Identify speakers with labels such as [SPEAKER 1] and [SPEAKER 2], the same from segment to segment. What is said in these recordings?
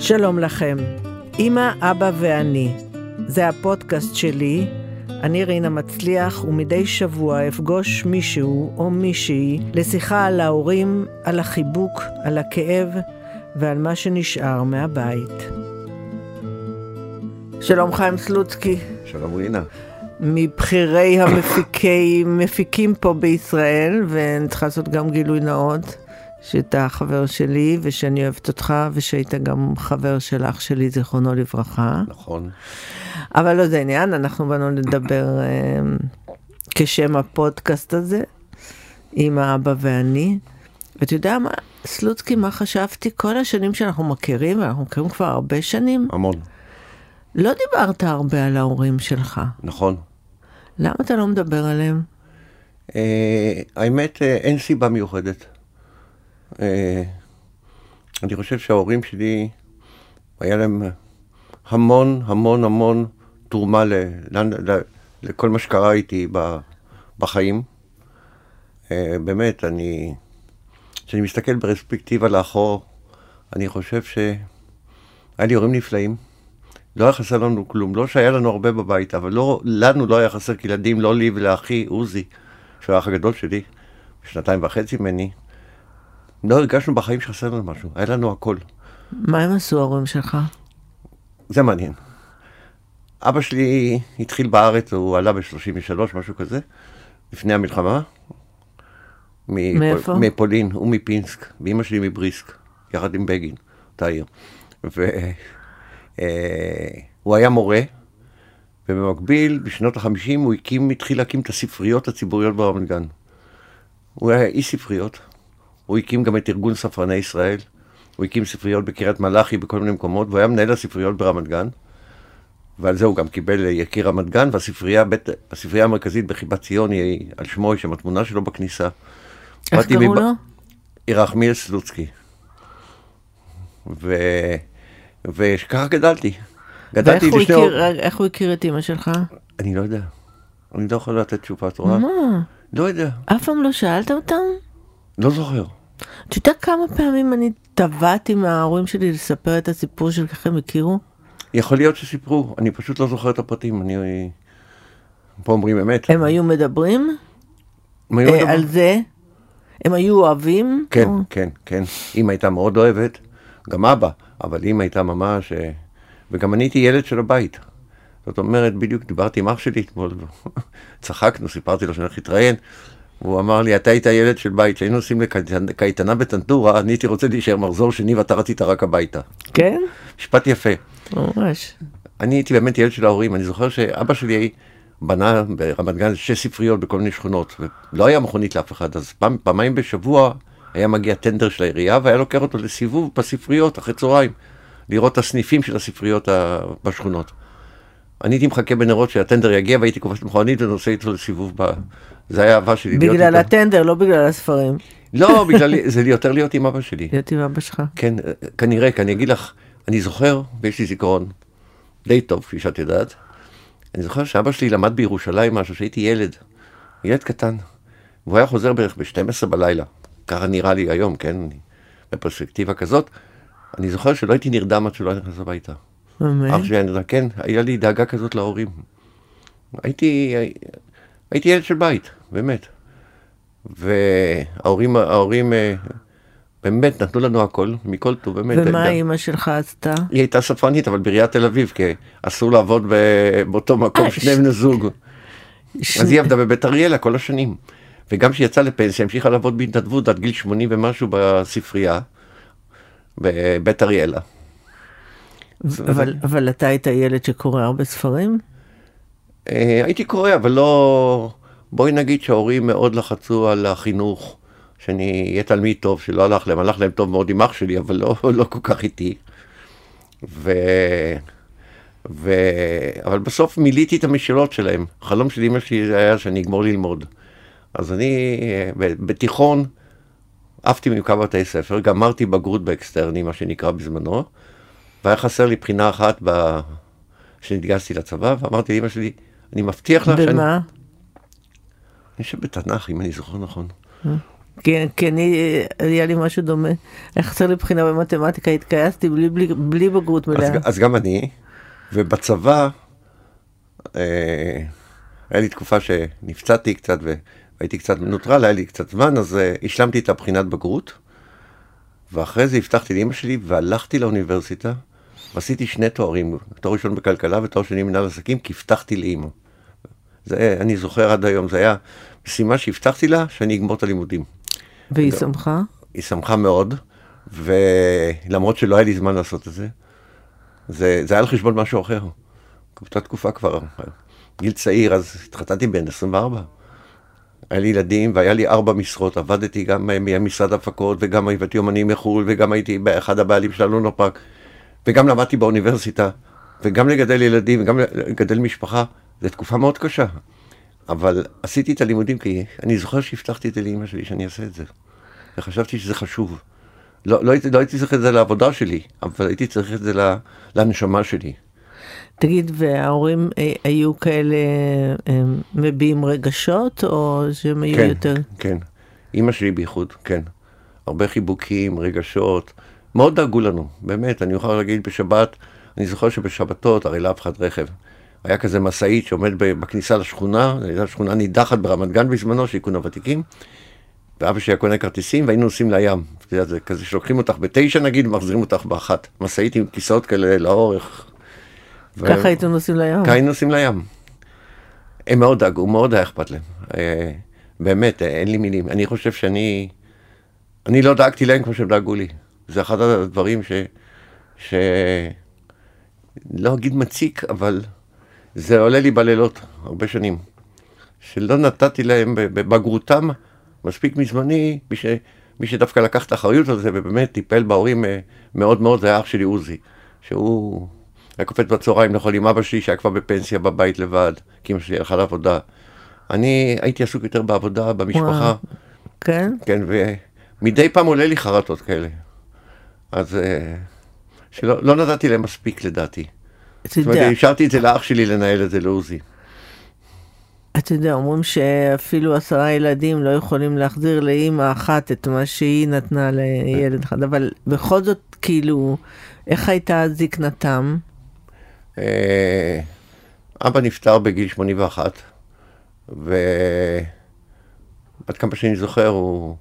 [SPEAKER 1] שלום לכם, אמא, אבא ואני. זה הפודקאסט שלי, אני רינה מצליח, ומדי שבוע אפגוש מישהו או מישהי לשיחה על ההורים, על החיבוק, על הכאב ועל מה שנשאר מהבית. שלום חיים סלוצקי.
[SPEAKER 2] שלום רינה.
[SPEAKER 1] מבכירי המפיקים פה בישראל, ואני צריכה לעשות גם גילוי נאות. שאתה חבר שלי, ושאני אוהבת אותך, ושהיית גם חבר של אח שלי, זיכרונו לברכה.
[SPEAKER 2] נכון.
[SPEAKER 1] אבל לא זה עניין, אנחנו באנו לדבר אה, כשם הפודקאסט הזה, עם האבא ואני. ואתה יודע מה, סלוצקי, מה חשבתי? כל השנים שאנחנו מכירים, ואנחנו מכירים כבר הרבה שנים,
[SPEAKER 2] המון.
[SPEAKER 1] לא דיברת הרבה על ההורים שלך.
[SPEAKER 2] נכון.
[SPEAKER 1] למה אתה לא מדבר עליהם?
[SPEAKER 2] אה, האמת, אה, אין סיבה מיוחדת. אה, אני חושב שההורים שלי, היה להם המון המון המון תרומה ל, ל, ל, לכל מה שקרה איתי ב, בחיים. אה, באמת, אני, כשאני מסתכל ברספקטיבה לאחור, אני חושב שהיה לי הורים נפלאים. לא היה חסר לנו כלום, לא שהיה לנו הרבה בבית, אבל לא, לנו לא היה חסר כילדים, לא לי ולאחי עוזי, שהוא האח הגדול שלי, שנתיים וחצי ממני. לא הרגשנו בחיים שחסר לנו משהו, היה לנו הכל.
[SPEAKER 1] מה הם עשו ההורים שלך?
[SPEAKER 2] זה מעניין. אבא שלי התחיל בארץ, הוא עלה ב-33, משהו כזה, לפני המלחמה.
[SPEAKER 1] מאיפה?
[SPEAKER 2] מפולין, הוא מפינסק, ואימא שלי מבריסק, יחד עם בגין, אותה עיר. והוא אה, היה מורה, ובמקביל, בשנות ה-50 הוא הקים, התחיל להקים את הספריות הציבוריות ברמת גן. הוא היה איש ספריות, הוא הקים גם את ארגון ספרני ישראל, הוא הקים ספריות בקריית מלאכי בכל מיני מקומות, והוא היה מנהל הספריות ברמת גן, ועל זה הוא גם קיבל יקיר רמת גן, והספרייה בית, המרכזית בחיבת ציון היא על שמו, יש שם התמונה שלו בכניסה.
[SPEAKER 1] איך קראו מב... לו?
[SPEAKER 2] ירחמיאל סלוצקי. ו... וככה גדלתי.
[SPEAKER 1] גדלתי ואיך הוא, הכיר, איך הוא הכיר את אמא שלך?
[SPEAKER 2] אני לא יודע. אני לא יכול לתת תשובה טובה.
[SPEAKER 1] מה?
[SPEAKER 2] לא יודע.
[SPEAKER 1] אף פעם לא שאלת אותם?
[SPEAKER 2] לא זוכר.
[SPEAKER 1] אתה יודע כמה פעמים אני טבעתי מההורים שלי לספר את הסיפור של ככה הם הכירו?
[SPEAKER 2] יכול להיות שסיפרו, אני פשוט לא זוכר את הפרטים, אני... פה אומרים אמת.
[SPEAKER 1] הם היו מדברים?
[SPEAKER 2] הם היו
[SPEAKER 1] אה,
[SPEAKER 2] מדברים.
[SPEAKER 1] על זה? הם היו אוהבים?
[SPEAKER 2] כן, או... כן, כן. אמא הייתה מאוד אוהבת, גם אבא, אבל אמא הייתה ממש... אה, וגם אני הייתי ילד של הבית. זאת אומרת, בדיוק דיברתי עם אח שלי אתמול, צחקנו, סיפרתי לו שאני הולך להתראיין, והוא אמר לי, אתה היית ילד של בית, כשהיינו נוסעים לקייטנה בטנטורה, אני הייתי רוצה להישאר מחזור שני ואתה רצית רק הביתה.
[SPEAKER 1] כן?
[SPEAKER 2] משפט יפה.
[SPEAKER 1] ממש.
[SPEAKER 2] אני הייתי באמת ילד של ההורים, אני זוכר שאבא שלי בנה ברמת גן שש ספריות בכל מיני שכונות, ולא היה מכונית לאף אחד, אז פעם, פעמיים בשבוע היה מגיע טנדר של העירייה, והיה לוקח אותו לסיבוב בספריות אחרי צהריים, לראות את הסניפים של הספריות בשכונות. אני הייתי מחכה בנרות שהטנדר יגיע והייתי כובש מכונית ונוסע איתו לסיבוב ב... זה היה אהבה שלי.
[SPEAKER 1] בגלל הטנדר, לא בגלל הספרים.
[SPEAKER 2] לא, בגלל, זה יותר להיות עם אבא שלי.
[SPEAKER 1] להיות עם אבא שלך.
[SPEAKER 2] כן, כנראה, כי אני אגיד לך, אני זוכר, ויש לי זיכרון די טוב, כפי שאת יודעת, אני זוכר שאבא שלי למד בירושלים משהו, שהייתי ילד, ילד קטן, והוא היה חוזר בערך ב-12 בלילה, ככה נראה לי היום, כן, בפרספקטיבה כזאת, אני זוכר שלא הייתי נרדם עד שלא נכנס הביתה.
[SPEAKER 1] באמת?
[SPEAKER 2] אח שלי, כן, היה לי דאגה כזאת להורים. הייתי, הייתי ילד של בית, באמת. וההורים, ההורים אה, באמת נתנו לנו הכל, מכל טוב, באמת.
[SPEAKER 1] ומה אימא שלך עשתה?
[SPEAKER 2] היא הייתה ספרנית, אבל בעיריית תל אביב, כי אסור לעבוד באותו מקום, אה, שני בני זוג. אז היא עבדה בבית אריאלה כל השנים. וגם כשהיא יצאה לפנסיה, המשיכה לעבוד בהתנדבות עד גיל 80 ומשהו בספרייה, בבית אריאלה.
[SPEAKER 1] אבל, אבל אתה היית ילד שקורא הרבה ספרים?
[SPEAKER 2] אה, הייתי קורא, אבל לא... בואי נגיד שההורים מאוד לחצו על החינוך, שאני אהיה תלמיד טוב, שלא הלך להם, הלך להם טוב מאוד עם אח שלי, אבל לא, לא כל כך איתי. ו... ו... אבל בסוף מילאתי את המשאלות שלהם. החלום של אמא שלי היה שאני אגמור ללמוד. אז אני בתיכון עפתי מכמה בתי ספר, גמרתי בגרות באקסטרני, מה שנקרא בזמנו, והיה חסר לי בחינה אחת ב... כשנתגייסתי לצבא, ואמרתי לאמא שלי, אני מבטיח לך
[SPEAKER 1] שאני... במה?
[SPEAKER 2] אני חושב בתנ"ך, אם אני זוכר נכון.
[SPEAKER 1] אה. כן, כי אני, היה לי משהו דומה. היה חסר לי בחינה במתמטיקה, התגייסתי בלי, בלי, בלי בגרות מלאה.
[SPEAKER 2] אז, אז גם אני, ובצבא, אה, היה לי תקופה שנפצעתי קצת והייתי קצת מנוטרל, היה לי קצת זמן, אז אה, השלמתי את הבחינת בגרות, ואחרי זה הבטחתי לאמא שלי והלכתי לאוניברסיטה, ועשיתי שני תוארים, תואר ראשון בכלכלה ותואר שני מנהל עסקים, כי הבטחתי לאמא. זה, אני זוכר עד היום, זה היה משימה שהבטחתי לה שאני אגמור את הלימודים.
[SPEAKER 1] והיא שמחה?
[SPEAKER 2] היא שמחה מאוד, ולמרות שלא היה לי זמן לעשות את זה, זה, זה היה על חשבון משהו אחר. באותה תקופה כבר, גיל צעיר, אז התחתנתי בן 24. היה לי ילדים והיה לי ארבע משרות, עבדתי גם ממשרד הפקות וגם הבאתי אומנים מחו"ל וגם הייתי באחד הבעלים של הלונה פארק וגם למדתי באוניברסיטה וגם לגדל ילדים וגם לגדל משפחה, זו תקופה מאוד קשה. אבל עשיתי את הלימודים כי אני זוכר שהבטחתי את זה לאמא שלי שאני אעשה את זה. וחשבתי שזה חשוב. לא, לא, הייתי, לא הייתי צריך את זה לעבודה שלי, אבל הייתי צריך את זה לנשמה שלי.
[SPEAKER 1] תגיד, וההורים אה, היו כאלה אה, מביעים רגשות, או שהם היו
[SPEAKER 2] כן,
[SPEAKER 1] יותר...
[SPEAKER 2] כן, אימא שלי בייחוד, כן. הרבה חיבוקים, רגשות. מאוד דאגו לנו, באמת, אני יכול להגיד בשבת, אני זוכר שבשבתות, הרי לאף אחד רכב. היה כזה משאית שעומד בכניסה לשכונה, זו הייתה שכונה נידחת ברמת גן בזמנו, שיכון הוותיקים, ואבא שלי היה קונה כרטיסים והיינו נוסעים לים. זה כזה שלוקחים אותך בתשע נגיד, ומחזירים אותך באחת. משאית עם כיסאות כאלה לאורך.
[SPEAKER 1] ככה הייתם נוסעים לים?
[SPEAKER 2] ככה היינו נוסעים לים. הם מאוד דאגו, מאוד היה אכפת להם. אה, באמת, אין לי מילים. אני חושב שאני... אני לא דאגתי להם כמו שהם דאגו לי. זה אחד הדברים ש... ש... לא אגיד מציק, אבל זה עולה לי בלילות הרבה שנים. שלא נתתי להם בבגרותם מספיק מזמני, מי, ש... מי שדווקא לקח את האחריות על זה ובאמת טיפל בהורים אה, מאוד מאוד, זה היה אח שלי עוזי. שהוא היה קופץ בצהריים לאכול עם אבא שלי שהיה כבר בפנסיה בבית לבד, כי אמא שלי הלכה לעבודה. אני הייתי עסוק יותר בעבודה, במשפחה.
[SPEAKER 1] כן?
[SPEAKER 2] כן, ומדי פעם עולה לי חרטות כאלה. אז אה, שלא לא נתתי להם מספיק לדעתי. זאת אומרת, השארתי את זה לאח שלי לנהל את זה לעוזי.
[SPEAKER 1] אתה יודע, אומרים שאפילו עשרה ילדים לא יכולים להחזיר לאימא אחת את מה שהיא נתנה לילד אחד, אבל בכל זאת, כאילו, איך הייתה זקנתם?
[SPEAKER 2] אה, אבא נפטר בגיל 81, ועד כמה שאני זוכר, הוא,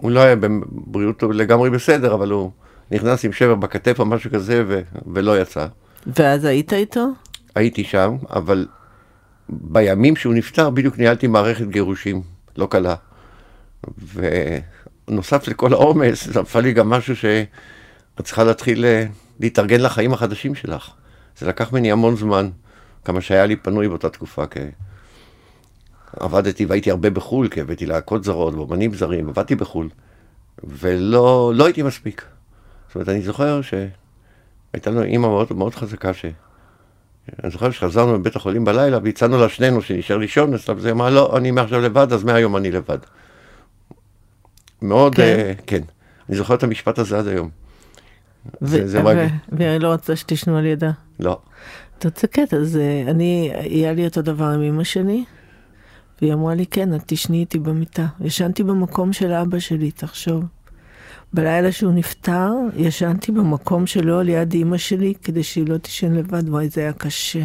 [SPEAKER 2] הוא לא היה בבריאות לגמרי בסדר, אבל הוא נכנס עם שבר בכתף או משהו כזה ו... ולא יצא.
[SPEAKER 1] ואז היית איתו?
[SPEAKER 2] הייתי שם, אבל בימים שהוא נפטר בדיוק ניהלתי מערכת גירושים, לא קלה. ונוסף לכל העומס, זה נפל לי גם משהו שאת צריכה להתחיל אה, להתארגן לחיים החדשים שלך. זה לקח ממני המון זמן, כמה שהיה לי פנוי באותה תקופה. עבדתי והייתי הרבה בחו"ל, כי הבאתי להקות זרות ואומנים זרים, עבדתי בחו"ל, ולא לא הייתי מספיק. זאת אומרת, אני זוכר שהייתה לנו אימא מאוד, מאוד חזקה, ש... אני זוכר שחזרנו מבית החולים בלילה והצענו לה שנינו שנשאר לישון אצלה, וזה אמרה, לא, אני מעכשיו לבד, אז מהיום אני לבד. מאוד, כן. Uh, כן. אני זוכר את המשפט הזה עד היום.
[SPEAKER 1] והיא לא רצתה שתשנו על ידה.
[SPEAKER 2] לא.
[SPEAKER 1] אתה רוצה קטע, אז אה, אני, היה לי אותו דבר עם אמא שלי, והיא אמרה לי, כן, את תשני איתי במיטה. ישנתי במקום של אבא שלי, תחשוב. בלילה שהוא נפטר, ישנתי במקום שלו על יד אימא שלי, כדי שהיא לא תישן לבד, וואי, זה היה קשה.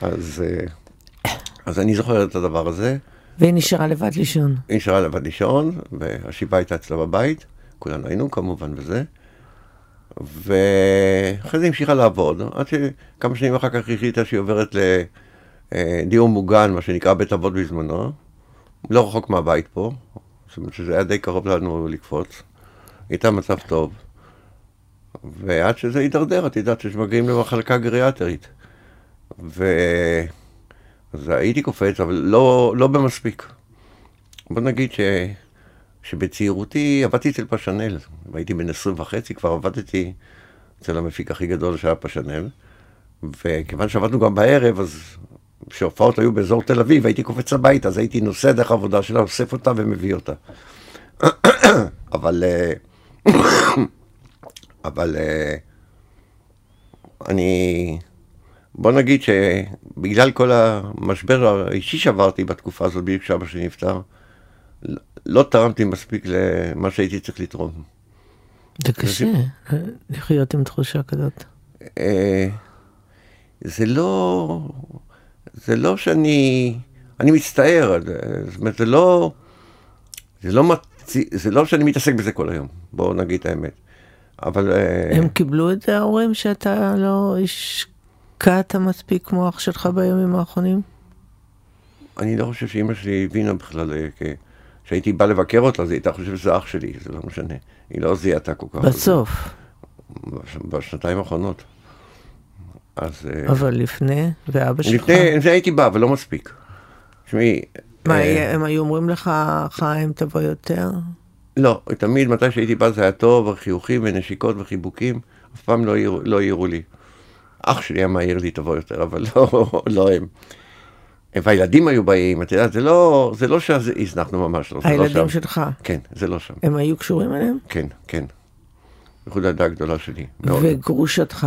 [SPEAKER 2] אז, אה, אז אני זוכר את הדבר הזה.
[SPEAKER 1] והיא נשארה לבד לישון.
[SPEAKER 2] היא נשארה לבד לישון, והשבעה הייתה אצלה בבית, כולנו היינו כמובן וזה. ואחרי זה המשיכה לעבוד, עד שכמה שנים אחר כך החליטה שהיא עוברת לדיור מוגן, מה שנקרא בית אבות בזמנו, לא רחוק מהבית פה, זאת אומרת שזה היה די קרוב לנו לקפוץ, הייתה מצב טוב, ועד שזה הידרדר, את יודעת שמגיעים למחלקה גריאטרית. ו... אז הייתי קופץ, אבל לא, לא במספיק. בוא נגיד ש... שבצעירותי עבדתי אצל פשנל, והייתי בן עשרים וחצי, כבר עבדתי אצל המפיק הכי גדול שהיה פשנל, וכיוון שעבדנו גם בערב, אז כשהופעות היו באזור תל אביב, הייתי קופץ הביתה, אז הייתי נוסע דרך עבודה שלה, אוסף אותה ומביא אותה. אבל, אה, אבל אה, אני, בוא נגיד שבגלל כל המשבר האישי שעברתי בתקופה הזאת, בדיוק כשאבא שלי נפטר, לא תרמתי מספיק למה שהייתי צריך לתרום.
[SPEAKER 1] זה קשה, לחיות עם תחושה כזאת.
[SPEAKER 2] אה, זה לא, זה לא שאני, אני מצטער, זאת אומרת, זה לא, זה לא, מצ... זה לא שאני מתעסק בזה כל היום, בואו נגיד את האמת. אבל... אה,
[SPEAKER 1] הם קיבלו את זה ההורים שאתה לא השקעת מספיק כמו אח שלך בימים האחרונים?
[SPEAKER 2] אני לא חושב שאימא שלי הבינה בכלל, אה, כשהייתי בא לבקר אותה, אז היא הייתה חושבת שזה אח שלי, זה לא משנה. היא לא זיהתה כל כך.
[SPEAKER 1] בסוף.
[SPEAKER 2] בשנתיים האחרונות. אז...
[SPEAKER 1] אה, אבל לפני, ואבא שלך?
[SPEAKER 2] לפני, זה הייתי בא, אבל לא מספיק. תשמעי...
[SPEAKER 1] מה, אה, הם היו אומרים לך, חיים, תבוא יותר?
[SPEAKER 2] לא, תמיד מתי שהייתי בא זה היה טוב, חיוכים ונשיקות וחיבוקים, אף פעם לא העירו לא לי. אח שלי היה מעיר לי תבוא יותר, אבל לא, לא הם. והילדים היו באים, את יודעת, זה לא, זה לא שהזנחנו ממש לא.
[SPEAKER 1] לא הילדים לא שלך?
[SPEAKER 2] כן, זה לא שם.
[SPEAKER 1] הם היו קשורים אליהם?
[SPEAKER 2] כן, כן. בייחוד הילדה הגדולה שלי.
[SPEAKER 1] וגרושתך?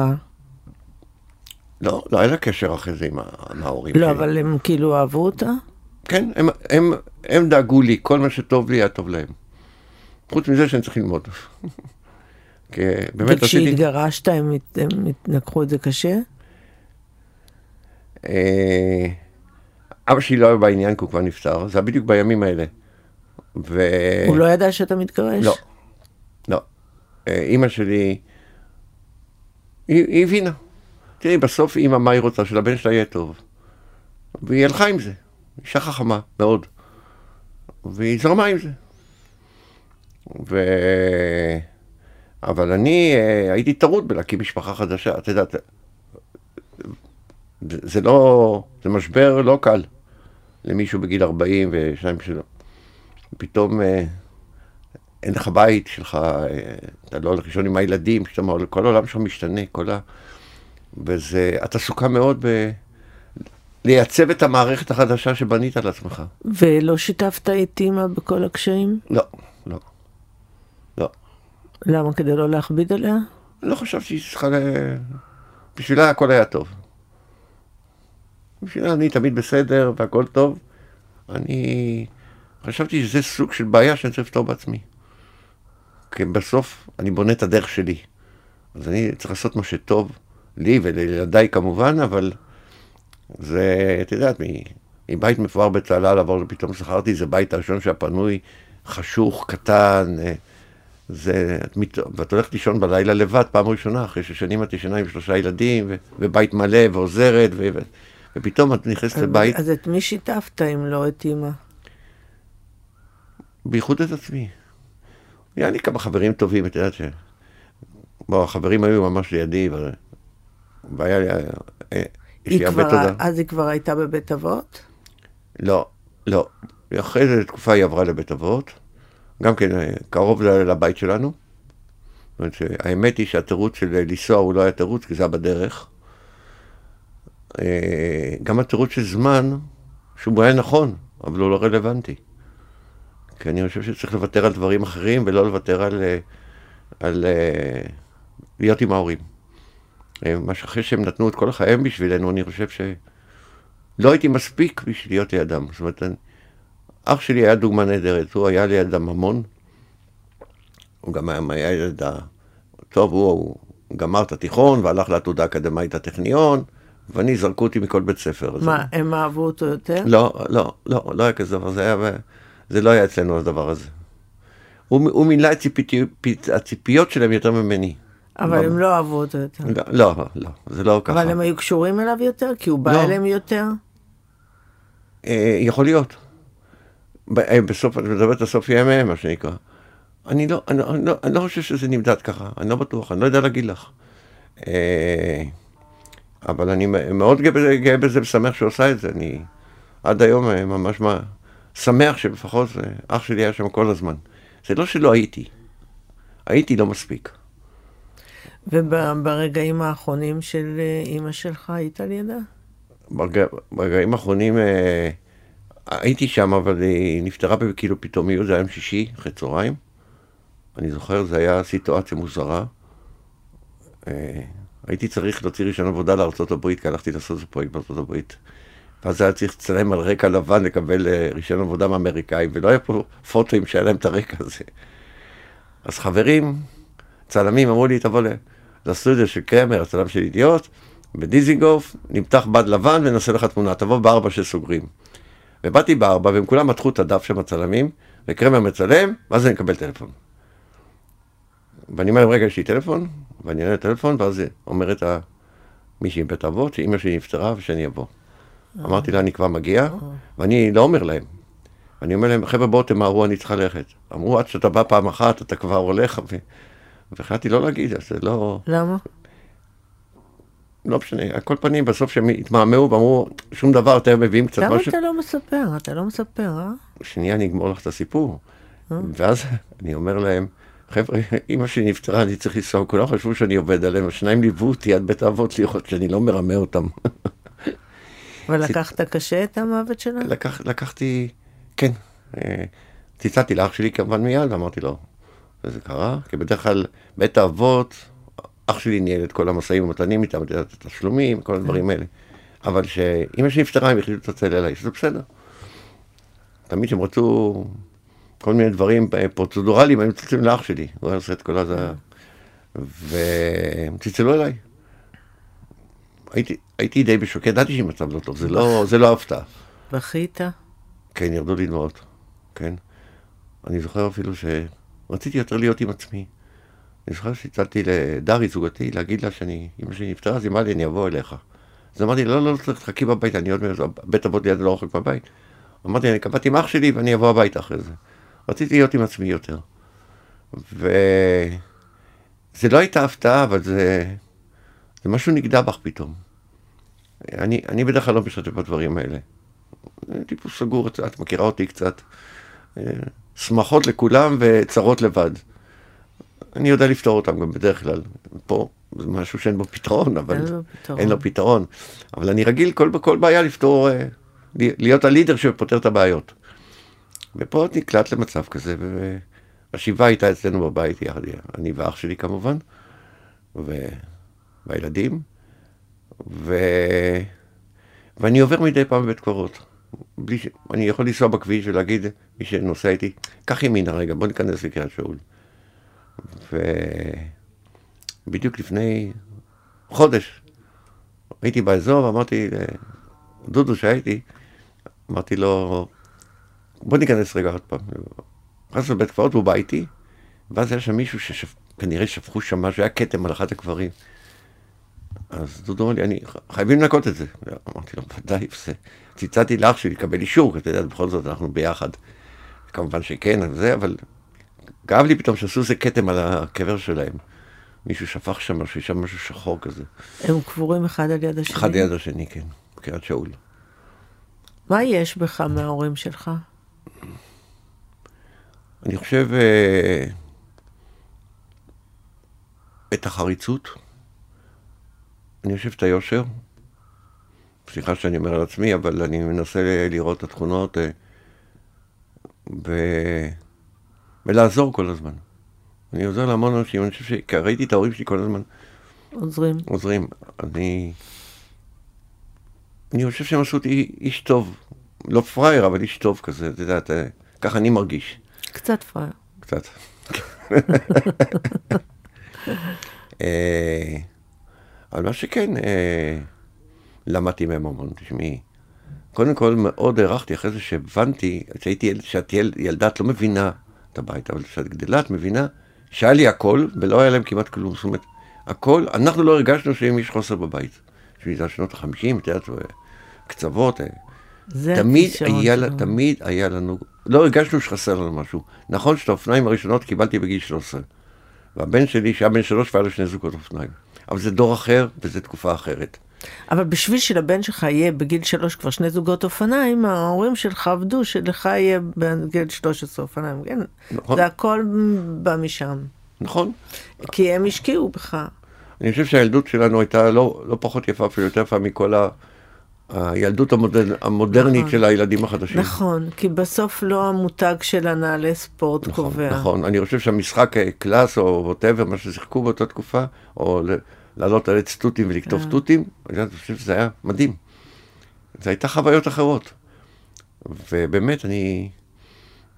[SPEAKER 2] לא, לא היה לה קשר אחרי זה עם, ההורים
[SPEAKER 1] שלי. לא, אבל הם כאילו אהבו אותה?
[SPEAKER 2] כן, הם, הם, הם דאגו לי, כל מה שטוב לי היה טוב להם. חוץ מזה שאני צריך ללמוד.
[SPEAKER 1] כי באמת וכשהתגרשת הם, הם לקחו את זה קשה?
[SPEAKER 2] אה, אבא שלי לא היה בעניין כי הוא כבר נפטר, זה היה בדיוק בימים האלה.
[SPEAKER 1] ו... הוא לא ידע שאתה מתגרש?
[SPEAKER 2] לא, לא. אה, אימא שלי, היא, היא הבינה. תראי, בסוף אימא, מה היא רוצה? שלבן שלה יהיה טוב. והיא הלכה עם זה. אישה חכמה מאוד. והיא זרמה עם זה. ו... אבל אני אה, הייתי טרוד בלהקים משפחה חדשה, את יודעת, זה לא, זה משבר לא קל למישהו בגיל 40 ושניים שלו. פתאום אה, אין לך בית שלך, אה, אתה לא הולך לישון עם הילדים, שאתה, כל העולם שלך משתנה, כל ה... וזה, את עסוקה מאוד ב... לייצב את המערכת החדשה שבנית על עצמך.
[SPEAKER 1] ולא שיתפת את אימא בכל הקשיים?
[SPEAKER 2] לא, לא. לא.
[SPEAKER 1] למה? כדי לא להכביד עליה?
[SPEAKER 2] לא חשבתי שהיא צריכה ל... בשבילה הכל היה טוב. בשבילה אני תמיד בסדר והכל טוב. אני חשבתי שזה סוג של בעיה שאני צריך לפתור בעצמי. כי בסוף אני בונה את הדרך שלי. אז אני צריך לעשות מה שטוב לי ולילדיי כמובן, אבל זה, את יודעת, מבית מפואר בצהלה לעבור, פתאום זכרתי, זה בית הראשון שהיה פנוי, חשוך, קטן, אה, זה, ואת הולכת לישון בלילה לבד, פעם ראשונה, אחרי ששנים את ישנה עם שלושה ילדים, ובית מלא, ועוזרת, ו, ו, ופתאום את נכנסת לבית...
[SPEAKER 1] אז את מי שיתפת אם לא את אימא?
[SPEAKER 2] בייחוד את עצמי. היה לי כמה חברים טובים, את יודעת ש... בוא, החברים היו ממש לידי, והיה לי... אה,
[SPEAKER 1] יש לי הרבה תודה. אז היא כבר הייתה בבית אבות?
[SPEAKER 2] לא, לא. אחרי איזה תקופה היא עברה לבית אבות, גם כן אה, קרוב לבית שלנו. זאת אומרת שהאמת היא שהתירוץ של לנסוע הוא לא היה תירוץ, כי זה היה בדרך. אה, גם התירוץ של זמן, שהוא היה נכון, אבל הוא לא רלוונטי. כי אני חושב שצריך לוותר על דברים אחרים ולא לוותר על, על, על להיות עם ההורים. מה שאחרי שהם נתנו את כל החיים בשבילנו, אני חושב שלא הייתי מספיק בשביל להיות לידם. זאת אומרת, אח שלי היה דוגמה נהדרת, הוא היה לידם המון. הוא גם היה ילד, טוב, הוא, הוא גמר את התיכון והלך לעתודה אקדמאית הטכניון, ואני, זרקו אותי מכל בית ספר.
[SPEAKER 1] מה, זה... הם אהבו אותו יותר?
[SPEAKER 2] לא, לא, לא, לא היה כזה דבר, זה, היה, זה לא היה אצלנו הדבר הזה. הוא, הוא מילא את ציפיות, הציפיות שלהם יותר ממני.
[SPEAKER 1] אבל הם לא אהבו אותו יותר.
[SPEAKER 2] לא, לא, לא, זה לא ככה.
[SPEAKER 1] אבל הם היו קשורים אליו יותר? כי הוא בא לא. אליהם יותר?
[SPEAKER 2] אה, יכול להיות. אה, בסוף, את מדברת על סוף ימיהם, מה שנקרא. אני לא, אני, אני, לא, אני לא חושב שזה נמדד ככה, אני לא בטוח, אני לא יודע להגיד לך. אה, אבל אני מאוד גאה בזה ושמח שהוא עושה את זה. אני עד היום ממש מה, שמח שלפחות אח שלי היה שם כל הזמן. זה לא שלא הייתי, הייתי לא מספיק.
[SPEAKER 1] וברגעים האחרונים של אה, אימא שלך היית לידה?
[SPEAKER 2] ברגע, ברגעים האחרונים אה, הייתי שם, אבל היא נפטרה כאילו פתאומיות, זה היה יום שישי, אחרי צהריים. אני זוכר, זו הייתה סיטואציה מוזרה. אה, הייתי צריך להוציא רישיון עבודה לארה"ב, כי הלכתי לעשות את זה פרויקט הברית. ואז היה צריך לצלם על רקע לבן לקבל אה, רישיון עבודה מאמריקאי, ולא היה פה פוטואים שהיה להם את הרקע הזה. אז חברים, צלמים אמרו לי, תבוא לסטודיו של קרמר, הצלם של ידיעות, בדיזינגוף, נמתח בד לבן ונעשה לך תמונה, תבוא בארבע שסוגרים. ובאתי בארבע, והם כולם מתחו את הדף של הצלמים, וקרמר מצלם, ואז אני מקבל טלפון. ואני אומר להם, רגע, יש לי טלפון, ואני אענה לטלפון, ואז אומרת מישהי מבית אבות, שאימא שלי נפטרה ושאני אבוא. אמרתי לה, אני כבר מגיע, ואני לא אומר להם. אני אומר להם, חבר'ה, בואו תמהרו, אני צריכה ללכת. אמרו, עד שאתה בא פעם אחת, אתה כבר הולך. והחלטתי לא להגיד, אז זה לא...
[SPEAKER 1] למה?
[SPEAKER 2] לא משנה, על כל פנים, בסוף שהם התמהמהו ואמרו, שום דבר, אתם מביאים קצת
[SPEAKER 1] למה
[SPEAKER 2] משהו.
[SPEAKER 1] אתה לא מספר? אתה לא מספר, אה?
[SPEAKER 2] שנייה, אני אגמור לך את הסיפור. ואז אני אומר להם, חבר'ה, אימא שלי נפטרה, אני צריך לנסוע, כולם חשבו שאני עובד עליהם, השניים ליוו אותי עד בית האבות לראות שאני לא מרמה אותם.
[SPEAKER 1] ולקחת קשה את המוות שלה?
[SPEAKER 2] לקח, לקחתי, כן, אה, ציטטתי לאח שלי כמובן מיד, ואמרתי לו, וזה קרה, כי בדרך כלל בית האבות, אח שלי ניהל את כל המשאים ומתנים איתם, את התשלומים, כל הדברים האלה. אבל שאימא שלי נפטרה, הם החליטו לצלצל אליי, שזה בסדר. תמיד כשהם רצו כל מיני דברים פרוצדורליים, היו מצלצלים לאח שלי, הוא היה עושה את כל הזה. והם צלצלו אליי. הייתי, הייתי די בשוק, ידעתי שהיא מצב לא טוב, זה לא, זה לא הפתעה.
[SPEAKER 1] בכית?
[SPEAKER 2] כן, ירדו לי דמעות, כן. אני זוכר אפילו שרציתי יותר להיות עם עצמי. אני זוכר שהצלתי לדרי, זוגתי, להגיד לה שאני, אמא שלי נפטרה, אז היא אמרה לי, אני אבוא אליך. אז אמרתי, לא, לא, לא צריך, תחכי בבית, אני עוד מעט, בית אבות ליד לא רחוק בבית. אמרתי, אני קבעתי עם אח שלי ואני אבוא הביתה אחרי זה. רציתי להיות עם עצמי יותר. וזה לא הייתה הפתעה, אבל זה, זה משהו נגדע בך פתאום. אני, אני בדרך כלל לא משתתף בדברים האלה. טיפוס סגור, את מכירה אותי קצת. שמחות לכולם וצרות לבד. אני יודע לפתור אותם גם בדרך כלל. פה זה משהו שאין בו פתרון, אבל
[SPEAKER 1] אין לו פתרון.
[SPEAKER 2] אין לו פתרון. אבל אני רגיל כל, כל בעיה לפתור, אה, להיות הלידר שפותר את הבעיות. ופה נקלט למצב כזה, והשבעה הייתה אצלנו בבית יחד, אני ואח שלי כמובן, ו... והילדים, ו... ואני עובר מדי פעם בבית קברות. בלי ש... אני יכול לנסוע בכביש ולהגיד, מי שנוסע איתי, קח ימינה רגע, בוא ניכנס לקריית שאול. ובדיוק לפני חודש הייתי באזור, אמרתי לדודו שהייתי, אמרתי לו, בוא ניכנס רגע עוד פעם. נכנס לבית קברות והוא בא איתי, ואז היה שם מישהו שכנראה שפכו שם משהו, היה כתם על אחד הקברים. אז דודו אמר לי, אני, חייבים לנקות את זה. אמרתי לו, ודאי, זה. ציצעתי לאח שלי לקבל אישור, כי אתה יודע, בכל זאת אנחנו ביחד. כמובן שכן, זה, אבל כאב לי פתאום שעשו איזה כתם על הקבר שלהם. מישהו שפך שם משהו, שם משהו שחור כזה.
[SPEAKER 1] הם קבורים אחד על יד השני?
[SPEAKER 2] אחד ליד השני, כן, בקריית שאול.
[SPEAKER 1] מה יש בך מההורים שלך?
[SPEAKER 2] אני חושב אה, את החריצות, אני חושב את היושר, סליחה שאני אומר על עצמי, אבל אני מנסה לראות את התכונות אה, ו... ולעזור כל הזמן. אני עוזר להמון אנשים, אני חושב ש... כי ראיתי את ההורים שלי כל הזמן
[SPEAKER 1] עוזרים.
[SPEAKER 2] עוזרים. אני... אני חושב שהם עשו אותי איש טוב. לא פראייר, אבל איש טוב כזה, את יודעת, אה, ככה אני מרגיש.
[SPEAKER 1] קצת פראייר.
[SPEAKER 2] קצת. אה, אבל מה שכן, אה, למדתי מהם המון, תשמעי. קודם כל מאוד הערכתי אחרי זה שהבנתי, שהייתי ילד, שאת ילד, ילדה, את לא מבינה את הבית, אבל כשאת גדלה את מבינה שהיה לי הכל ולא היה להם כמעט כלום. זאת אומרת, הכל, אנחנו לא הרגשנו שאם יש חוסר בבית. שזה שנות החמישים, את יודעת, קצוות.
[SPEAKER 1] זה
[SPEAKER 2] תמיד היה,
[SPEAKER 1] שלו.
[SPEAKER 2] תמיד היה לנו, לא הרגשנו שחסר לנו משהו. נכון שאת האופניים הראשונות קיבלתי בגיל 13. והבן שלי, שהיה בן שלוש, והיה לו שני זוגות אופניים. אבל זה דור אחר וזו תקופה אחרת.
[SPEAKER 1] אבל בשביל שלבן שלך יהיה בגיל שלוש כבר שני זוגות אופניים, ההורים שלך עבדו שלך יהיה בגיל 13 אופניים. כן,
[SPEAKER 2] נכון.
[SPEAKER 1] זה הכל בא משם.
[SPEAKER 2] נכון?
[SPEAKER 1] כי הם השקיעו בך.
[SPEAKER 2] אני חושב שהילדות שלנו הייתה לא, לא פחות יפה, אפילו יותר יפה מכל ה... הילדות המודר... המודרנית
[SPEAKER 1] נכון.
[SPEAKER 2] של הילדים החדשים.
[SPEAKER 1] נכון, כי בסוף לא המותג של הנעלי ספורט
[SPEAKER 2] נכון,
[SPEAKER 1] קובע.
[SPEAKER 2] נכון, אני חושב שהמשחק אה, קלאס או ווטאבר, מה ששיחקו באותה תקופה, או לעלות על עץ תותים ולקטוף
[SPEAKER 1] אה.
[SPEAKER 2] תותים, אני חושב שזה היה מדהים. זה הייתה חוויות אחרות. ובאמת, אני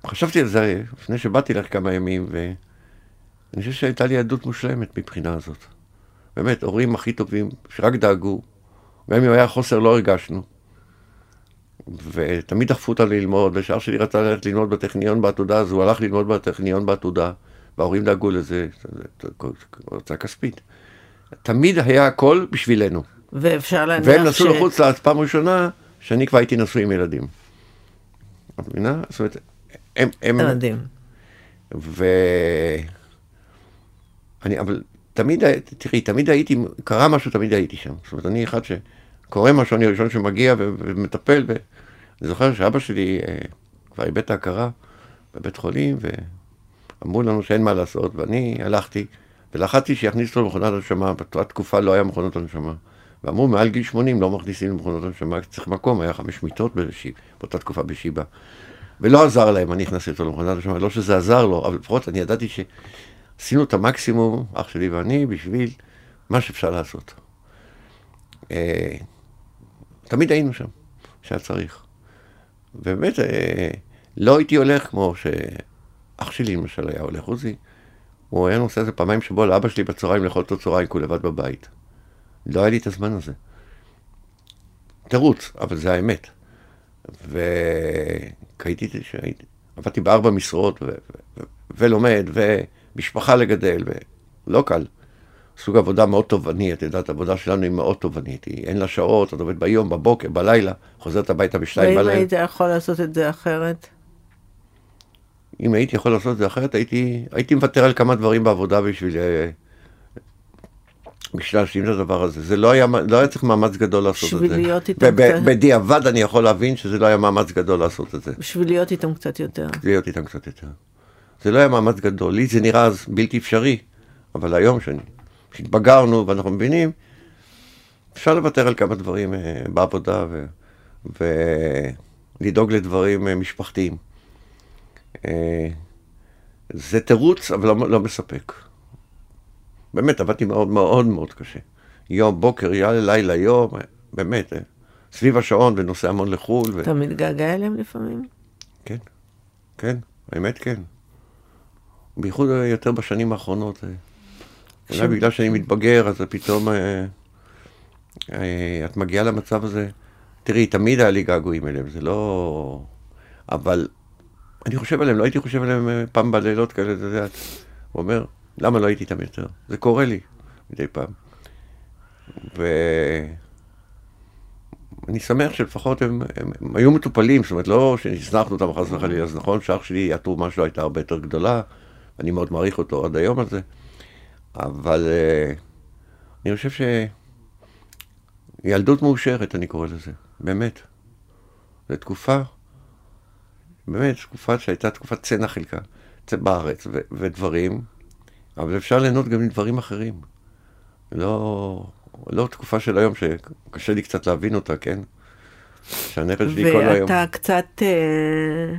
[SPEAKER 2] חשבתי על זה לפני שבאתי לך כמה ימים, ואני חושב שהייתה לי ילדות מושלמת מבחינה הזאת. באמת, הורים הכי טובים, שרק דאגו, גם אם היה חוסר לא הרגשנו. ותמיד דחפו אותה ללמוד, ושאר שלי רצה ללכת ללמוד בטכניון בעתודה, אז הוא הלך ללמוד בטכניון בעתודה, וההורים דאגו לזה, הוצאה כספית. תמיד היה הכל בשבילנו.
[SPEAKER 1] ואפשר להניח
[SPEAKER 2] ש... והם נסעו לחוץ לארץ פעם ראשונה, שאני כבר הייתי נשוי עם ילדים. את מבינה? זאת אומרת, הם... הם...
[SPEAKER 1] מדהים.
[SPEAKER 2] ו... אני, אבל תמיד, תראי, תמיד הייתי, קרה משהו, תמיד הייתי שם. זאת אומרת, אני אחד שקורה משהו, אני הראשון שמגיע ומטפל, ואני זוכר שאבא שלי אה, כבר איבד את ההכרה בבית חולים, ואמרו לנו שאין מה לעשות, ואני הלכתי, ולחצתי שיכניסו אותו למכונת הנשמה, באותה תקופה לא היה מכונות הנשמה. ואמרו, מעל גיל 80 לא מכניסים למכונות הנשמה, צריך מקום, היה חמש מיטות בשיב, באותה תקופה בשיבא. ולא עזר להם, אני הכנסתי אותו למכונת הנשמה, לא שזה עזר לו, אבל לפחות אני ידעתי שעשינו את המקסימום, אח שלי ואני, בשביל מה שאפשר לעשות. אה, תמיד היינו שם, שהיה צריך. ובאמת, אה, לא הייתי הולך כמו שאח שלי למשל היה הולך, עוזי. הוא היה נוסע איזה פעמיים שבוע לאבא שלי בצהריים לאכול את הצהריים, כי הוא לבד בבית. לא היה לי את הזמן הזה. תירוץ, אבל זה האמת. והייתי, עבדתי בארבע משרות, ו... ו... ולומד, ומשפחה לגדל, ולא קל. סוג עבודה מאוד תובעני, את יודעת, העבודה שלנו היא מאוד תובענית, אין לה שעות, את עובדת ביום, בבוקר, בלילה, חוזרת הביתה בשתיים
[SPEAKER 1] בלילה. ואם היית יכול לעשות את זה אחרת?
[SPEAKER 2] אם הייתי יכול לעשות את זה אחרת, הייתי, הייתי מוותר על כמה דברים בעבודה בשביל אה, בשביל להשלים את הדבר הזה. זה לא היה, לא היה צריך מאמץ גדול לעשות את זה.
[SPEAKER 1] בשביל להיות איתם
[SPEAKER 2] קצת... בדיעבד אני יכול להבין שזה לא היה מאמץ גדול לעשות את זה.
[SPEAKER 1] בשביל להיות איתם קצת יותר.
[SPEAKER 2] להיות איתם קצת יותר. זה לא היה מאמץ גדול. לי זה נראה אז בלתי אפשרי, אבל היום שהתבגרנו ואנחנו מבינים, אפשר לוותר על כמה דברים אה, בעבודה ו... ולדאוג לדברים אה, משפחתיים. אה, זה תירוץ, אבל לא, לא מספק. באמת, עבדתי מאוד מאוד מאוד קשה. יום, בוקר, לילה, יום, באמת, סביב השעון ונוסע המון לחו"ל.
[SPEAKER 1] ו... אתה מתגעגע אליהם לפעמים?
[SPEAKER 2] כן, כן, האמת כן. בייחוד יותר בשנים האחרונות. אה. אולי בגלל שאני מתבגר, אז פתאום את מגיעה למצב הזה. תראי, תמיד היה לי געגועים אליהם, זה לא... אבל אני חושב עליהם, לא הייתי חושב עליהם פעם בלילות כאלה, אתה יודע, הוא אומר, למה לא הייתי איתם יותר? זה קורה לי מדי פעם. ואני שמח שלפחות הם, הם, הם היו מטופלים, זאת אומרת, לא שהזנחנו אותם חס וחלילה, אז נכון שאח שלי, התרומה שלו הייתה הרבה יותר גדולה, אני מאוד מעריך אותו עד היום הזה, אבל uh, אני חושב ש... ילדות מאושרת, אני קורא לזה, באמת. זו תקופה, באמת, תקופה שהייתה תקופת צנע חלקה, בארץ, ו- ודברים אבל אפשר ליהנות גם מדברים אחרים. לא, לא תקופה של היום שקשה לי קצת להבין אותה, כן? שהנכד שלי כל היום...
[SPEAKER 1] ואתה קצת אה,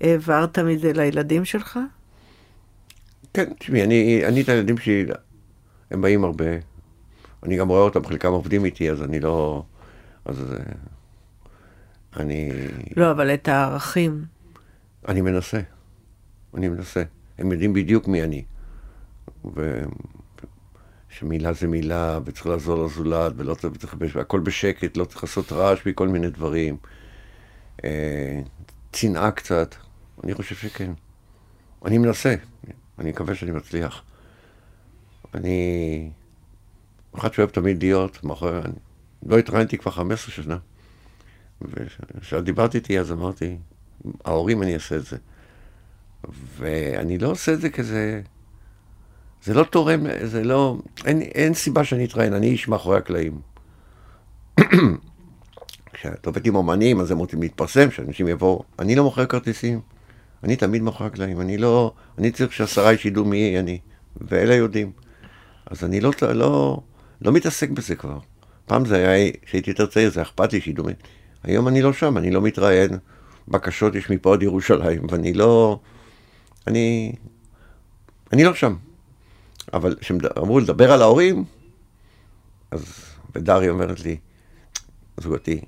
[SPEAKER 1] העברת מזה לילדים שלך?
[SPEAKER 2] כן, תשמעי, אני, אני את הילדים שלי, הם באים הרבה. אני גם רואה אותם, חלקם עובדים איתי, אז אני לא... אז אה, אני...
[SPEAKER 1] לא, אבל את הערכים.
[SPEAKER 2] אני מנסה. אני מנסה. הם יודעים בדיוק מי אני. ושמילה זה מילה, וצריך לעזור לזולת, ולא צריך, והכל בשקט, לא צריך לעשות רעש מכל מיני דברים. אה, צנעה קצת, אני חושב שכן. אני מנסה, אני מקווה שאני מצליח. אני אחד שאוהב תמיד להיות מאחורי, אני לא התראיינתי כבר 15 שנה. וכשדיברתי איתי אז אמרתי, ההורים אני אעשה את זה. ואני לא עושה את זה כזה... זה לא תורם, זה לא... אין, אין סיבה שאני אתראיין, אני איש מאחורי הקלעים. כשאת עובדת עם אומנים, אז הם רוצים להתפרסם, שאנשים יבואו. אני לא מוכר כרטיסים, אני תמיד מאחורי הקלעים. אני לא... אני צריך שעשרה איש ידעו מי אני, ואלה יודעים. אז אני לא, לא, לא מתעסק בזה כבר. פעם זה היה, כשהייתי יותר צעיר, זה אכפת לי שידעו מי. היום אני לא שם, אני לא מתראיין. בקשות יש מפה עד ירושלים, ואני לא... אני, אני לא שם. אבל כשאמרו לדבר על ההורים, אז ודריה אומרת לי, זוגתי,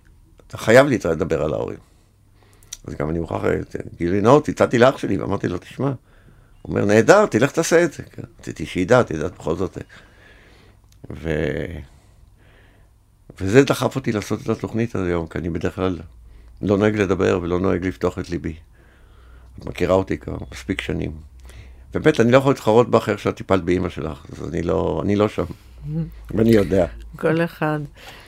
[SPEAKER 2] אתה חייב לדבר על ההורים. אז גם אני מוכרח, גילוי נאות, הצעתי לאח שלי ואמרתי לו, תשמע, הוא אומר, נהדר, תלך תעשה את זה. רציתי שידע, תדע בכל זאת. ו... וזה דחף אותי לעשות את התוכנית הזו היום, כי אני בדרך כלל לא נוהג לדבר ולא נוהג לפתוח את ליבי. את מכירה אותי כבר מספיק שנים. באמת, אני לא יכול להתחרות איך שאת טיפלת באימא שלך, אז אני לא, אני לא שם. ואני יודע.
[SPEAKER 1] כל אחד.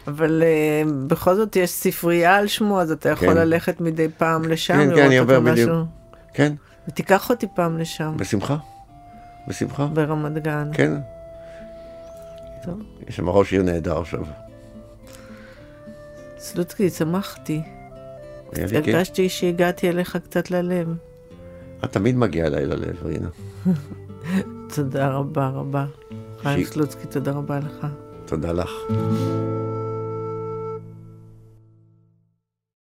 [SPEAKER 1] אבל uh, בכל זאת יש ספרייה על שמו, אז אתה יכול כן. ללכת מדי פעם לשם,
[SPEAKER 2] כן, כן, אני עובר בדיוק. כן.
[SPEAKER 1] ותיקח אותי פעם לשם.
[SPEAKER 2] בשמחה. בשמחה.
[SPEAKER 1] ברמת גן.
[SPEAKER 2] כן. טוב. יש שם ראש עיר נהדר עכשיו.
[SPEAKER 1] סלוצקי, שמחתי. הרגשתי שהגעתי אליך קצת ללב.
[SPEAKER 2] את תמיד מגיעה אליי ללב, רינה.
[SPEAKER 1] תודה רבה רבה. חיים סלוצקי, תודה רבה לך.
[SPEAKER 2] תודה לך.